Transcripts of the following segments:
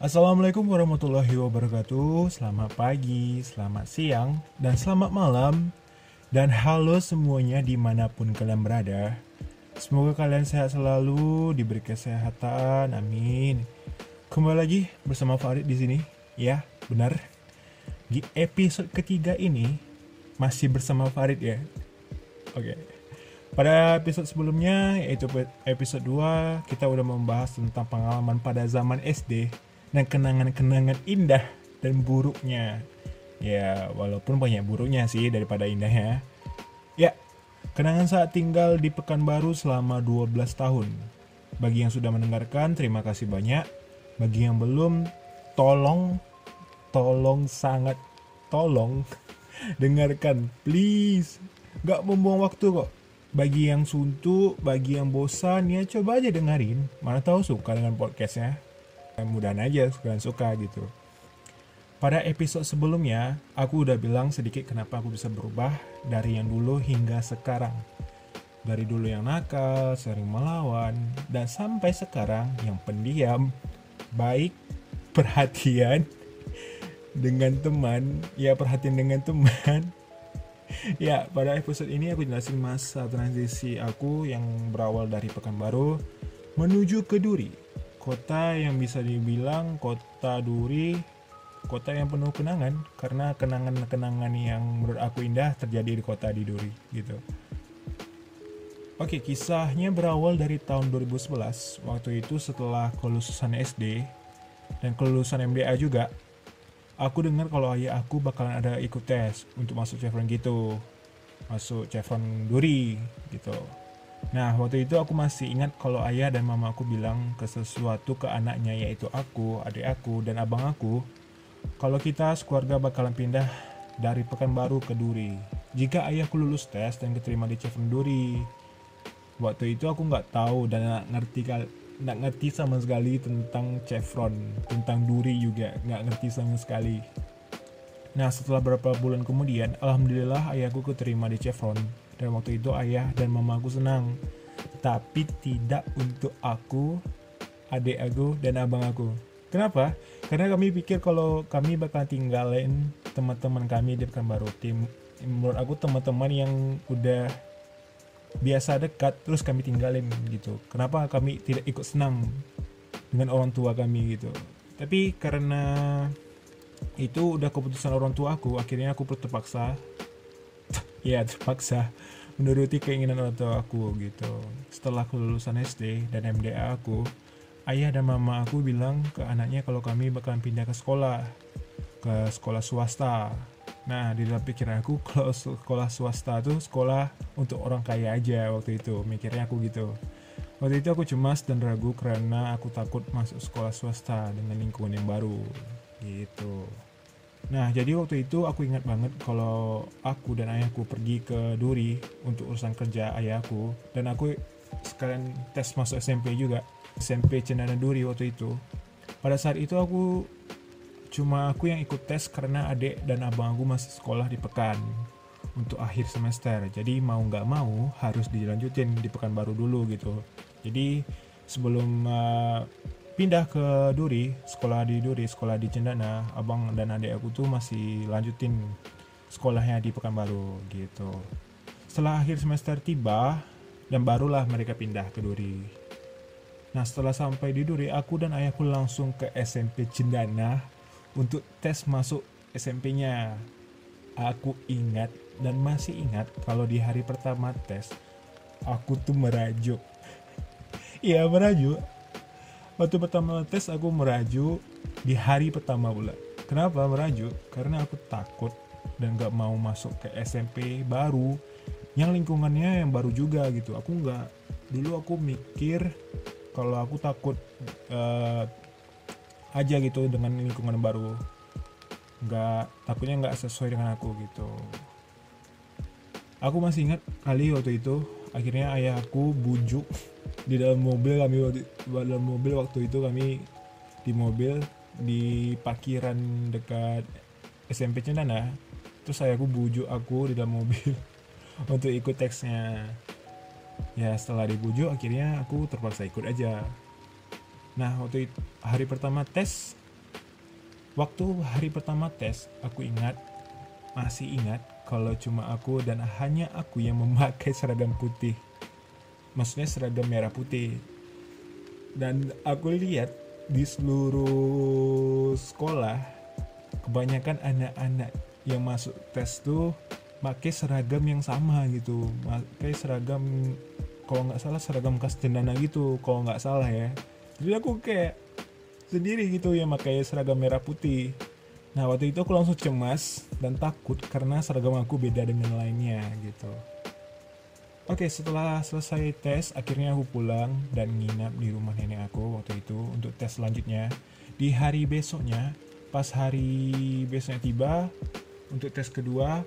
Assalamualaikum warahmatullahi wabarakatuh. Selamat pagi, selamat siang, dan selamat malam. Dan halo semuanya di mana pun kalian berada. Semoga kalian sehat selalu, diberi kesehatan, amin. Kembali lagi bersama Farid di sini. Ya, benar. Di episode ketiga ini Masih bersama Farid ya. Oke. Pada episode sebelumnya, yaitu episode 2, kita udah membahas tentang pengalaman pada zaman SD dan kenangan-kenangan indah dan buruknya. Ya, walaupun banyak buruknya sih daripada indahnya. Ya, kenangan saat tinggal di Pekanbaru selama 12 tahun. Bagi yang sudah mendengarkan, terima kasih banyak. Bagi yang belum, tolong, tolong sangat, tolong dengarkan, please. Gak membuang waktu kok bagi yang suntuk, bagi yang bosan ya coba aja dengerin. Mana tahu suka dengan podcastnya. Mudahan aja kalian suka gitu. Pada episode sebelumnya, aku udah bilang sedikit kenapa aku bisa berubah dari yang dulu hingga sekarang. Dari dulu yang nakal, sering melawan, dan sampai sekarang yang pendiam, baik, perhatian dengan teman, ya perhatian dengan teman, ya, pada episode ini aku jelasin masa transisi aku yang berawal dari Pekanbaru menuju ke Duri. Kota yang bisa dibilang kota Duri, kota yang penuh kenangan karena kenangan-kenangan yang menurut aku indah terjadi di kota di Duri gitu. Oke, kisahnya berawal dari tahun 2011. Waktu itu setelah kelulusan SD dan kelulusan MBA juga, aku dengar kalau ayah aku bakalan ada ikut tes untuk masuk Chevron gitu masuk Chevron Duri gitu nah waktu itu aku masih ingat kalau ayah dan mama aku bilang ke sesuatu ke anaknya yaitu aku adik aku dan abang aku kalau kita sekeluarga bakalan pindah dari Pekanbaru ke Duri jika ayahku lulus tes dan keterima di Chevron Duri waktu itu aku nggak tahu dan ngerti nggak ngerti sama sekali tentang chevron, tentang duri juga nggak ngerti sama sekali. Nah setelah beberapa bulan kemudian, alhamdulillah ayahku keterima di chevron dan waktu itu ayah dan mamaku senang. Tapi tidak untuk aku, adik aku dan abang aku. Kenapa? Karena kami pikir kalau kami bakal tinggalin teman-teman kami di Pekanbaru. Tim menurut aku teman-teman yang udah biasa dekat terus kami tinggalin gitu kenapa kami tidak ikut senang dengan orang tua kami gitu tapi karena itu udah keputusan orang tua aku. Akhirnya aku terpaksa. Ya terpaksa menuruti keinginan orang tua aku gitu. Setelah kelulusan SD dan MDA aku ayah dan mama aku bilang ke anaknya kalau kami bakalan pindah ke sekolah. Ke sekolah swasta. Nah, di dalam pikiran aku kalau sekolah swasta tuh sekolah untuk orang kaya aja waktu itu, mikirnya aku gitu. Waktu itu aku cemas dan ragu karena aku takut masuk sekolah swasta dengan lingkungan yang baru, gitu. Nah, jadi waktu itu aku ingat banget kalau aku dan ayahku pergi ke Duri untuk urusan kerja ayahku dan aku sekalian tes masuk SMP juga, SMP Cendana Duri waktu itu. Pada saat itu aku Cuma aku yang ikut tes karena adik dan abang aku masih sekolah di Pekan untuk akhir semester. Jadi mau nggak mau harus dilanjutin di pekan baru dulu gitu. Jadi sebelum uh, pindah ke Duri, sekolah di Duri, sekolah di Cendana, abang dan adik aku tuh masih lanjutin sekolahnya di Pekanbaru gitu. Setelah akhir semester tiba dan barulah mereka pindah ke Duri. Nah setelah sampai di Duri, aku dan ayahku langsung ke SMP Cendana untuk tes masuk SMP-nya. Aku ingat dan masih ingat kalau di hari pertama tes aku tuh merajuk. Iya merajuk. Waktu pertama tes aku merajuk di hari pertama pula. Kenapa merajuk? Karena aku takut dan gak mau masuk ke SMP baru yang lingkungannya yang baru juga gitu. Aku nggak dulu aku mikir kalau aku takut uh, aja gitu dengan lingkungan baru nggak takutnya nggak sesuai dengan aku gitu aku masih ingat kali waktu itu akhirnya ayahku bujuk di dalam mobil kami di dalam mobil waktu itu kami di mobil di parkiran dekat SMP Cendana. Terus ayahku bujuk aku di dalam mobil untuk ikut teksnya. Ya setelah dibujuk akhirnya aku terpaksa ikut aja. Nah waktu itu, hari pertama tes Waktu hari pertama tes, aku ingat, masih ingat kalau cuma aku dan hanya aku yang memakai seragam putih. Maksudnya seragam merah putih. Dan aku lihat di seluruh sekolah, kebanyakan anak-anak yang masuk tes tuh pakai seragam yang sama gitu. Pakai seragam kalau nggak salah seragam cendana gitu kalau nggak salah ya jadi aku kayak sendiri gitu ya pakai seragam merah putih nah waktu itu aku langsung cemas dan takut karena seragam aku beda dengan lainnya gitu Oke, setelah selesai tes, akhirnya aku pulang dan nginap di rumah nenek aku waktu itu untuk tes selanjutnya. Di hari besoknya, pas hari besoknya tiba, untuk tes kedua,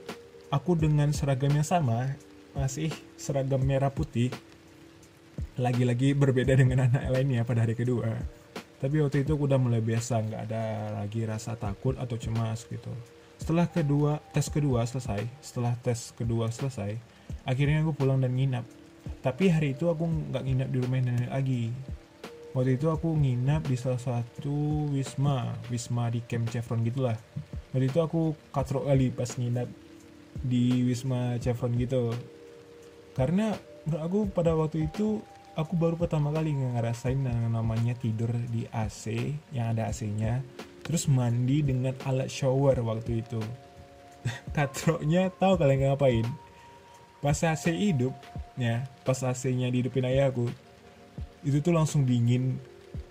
aku dengan seragam yang sama, masih seragam merah putih, lagi-lagi berbeda dengan anak lainnya pada hari kedua tapi waktu itu aku udah mulai biasa nggak ada lagi rasa takut atau cemas gitu. Setelah kedua tes kedua selesai setelah tes kedua selesai akhirnya aku pulang dan nginap. Tapi hari itu aku nggak nginap di rumah nenek lagi. Waktu itu aku nginap di salah satu wisma wisma di camp Chevron gitulah. Waktu itu aku katrok kali pas nginap di wisma Chevron gitu. Karena aku pada waktu itu aku baru pertama kali ngerasain yang namanya tidur di AC yang ada AC-nya terus mandi dengan alat shower waktu itu. Katroknya tahu kalian ngapain? Pas AC hidup ya pas AC-nya dihidupin ayahku itu tuh langsung dingin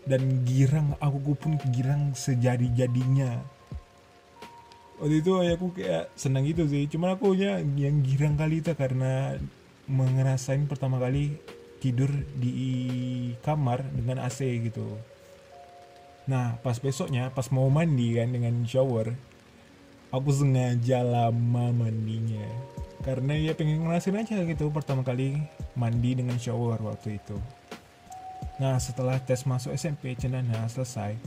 dan girang. Aku pun girang sejadi-jadinya. Waktu itu ayahku kayak senang gitu sih. Cuman aku nya yang girang kali itu karena mengerasain pertama kali tidur di kamar dengan AC gitu. Nah, pas besoknya, pas mau mandi kan dengan shower, aku sengaja lama mandinya. Karena ya pengen ngerasain aja gitu pertama kali mandi dengan shower waktu itu. Nah, setelah tes masuk SMP Cendana selesai,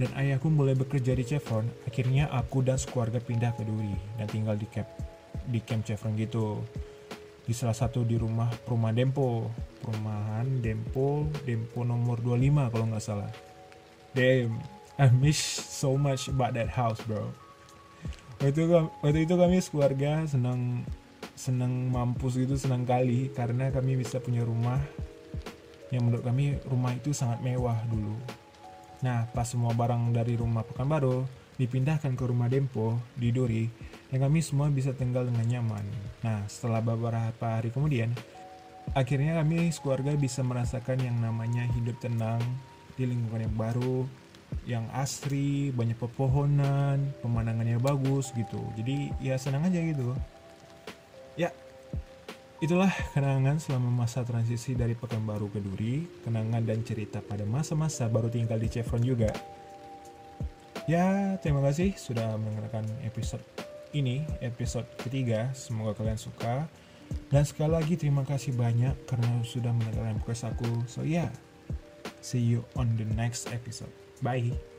dan ayahku mulai bekerja di Chevron, akhirnya aku dan sekeluarga pindah ke Duri dan tinggal di camp di camp Chevron gitu di salah satu di rumah rumah Dempo perumahan Dempo Dempo nomor 25 kalau nggak salah. Damn I miss so much about that house bro. Waktu itu waktu itu kami sekeluarga senang senang mampus gitu senang kali karena kami bisa punya rumah. Yang menurut kami rumah itu sangat mewah dulu. Nah pas semua barang dari rumah Pekanbaru dipindahkan ke rumah Dempo di Duri dan kami semua bisa tinggal dengan nyaman. Nah, setelah beberapa hari kemudian, akhirnya kami sekeluarga bisa merasakan yang namanya hidup tenang di lingkungan yang baru, yang asri, banyak pepohonan, pemandangannya bagus gitu. Jadi ya senang aja gitu. Ya, itulah kenangan selama masa transisi dari Pekanbaru ke Duri, kenangan dan cerita pada masa-masa baru tinggal di Chevron juga. Ya, terima kasih sudah mendengarkan episode ini episode ketiga. Semoga kalian suka. Dan sekali lagi terima kasih banyak karena sudah mendengarkan podcast aku. So yeah, see you on the next episode. Bye.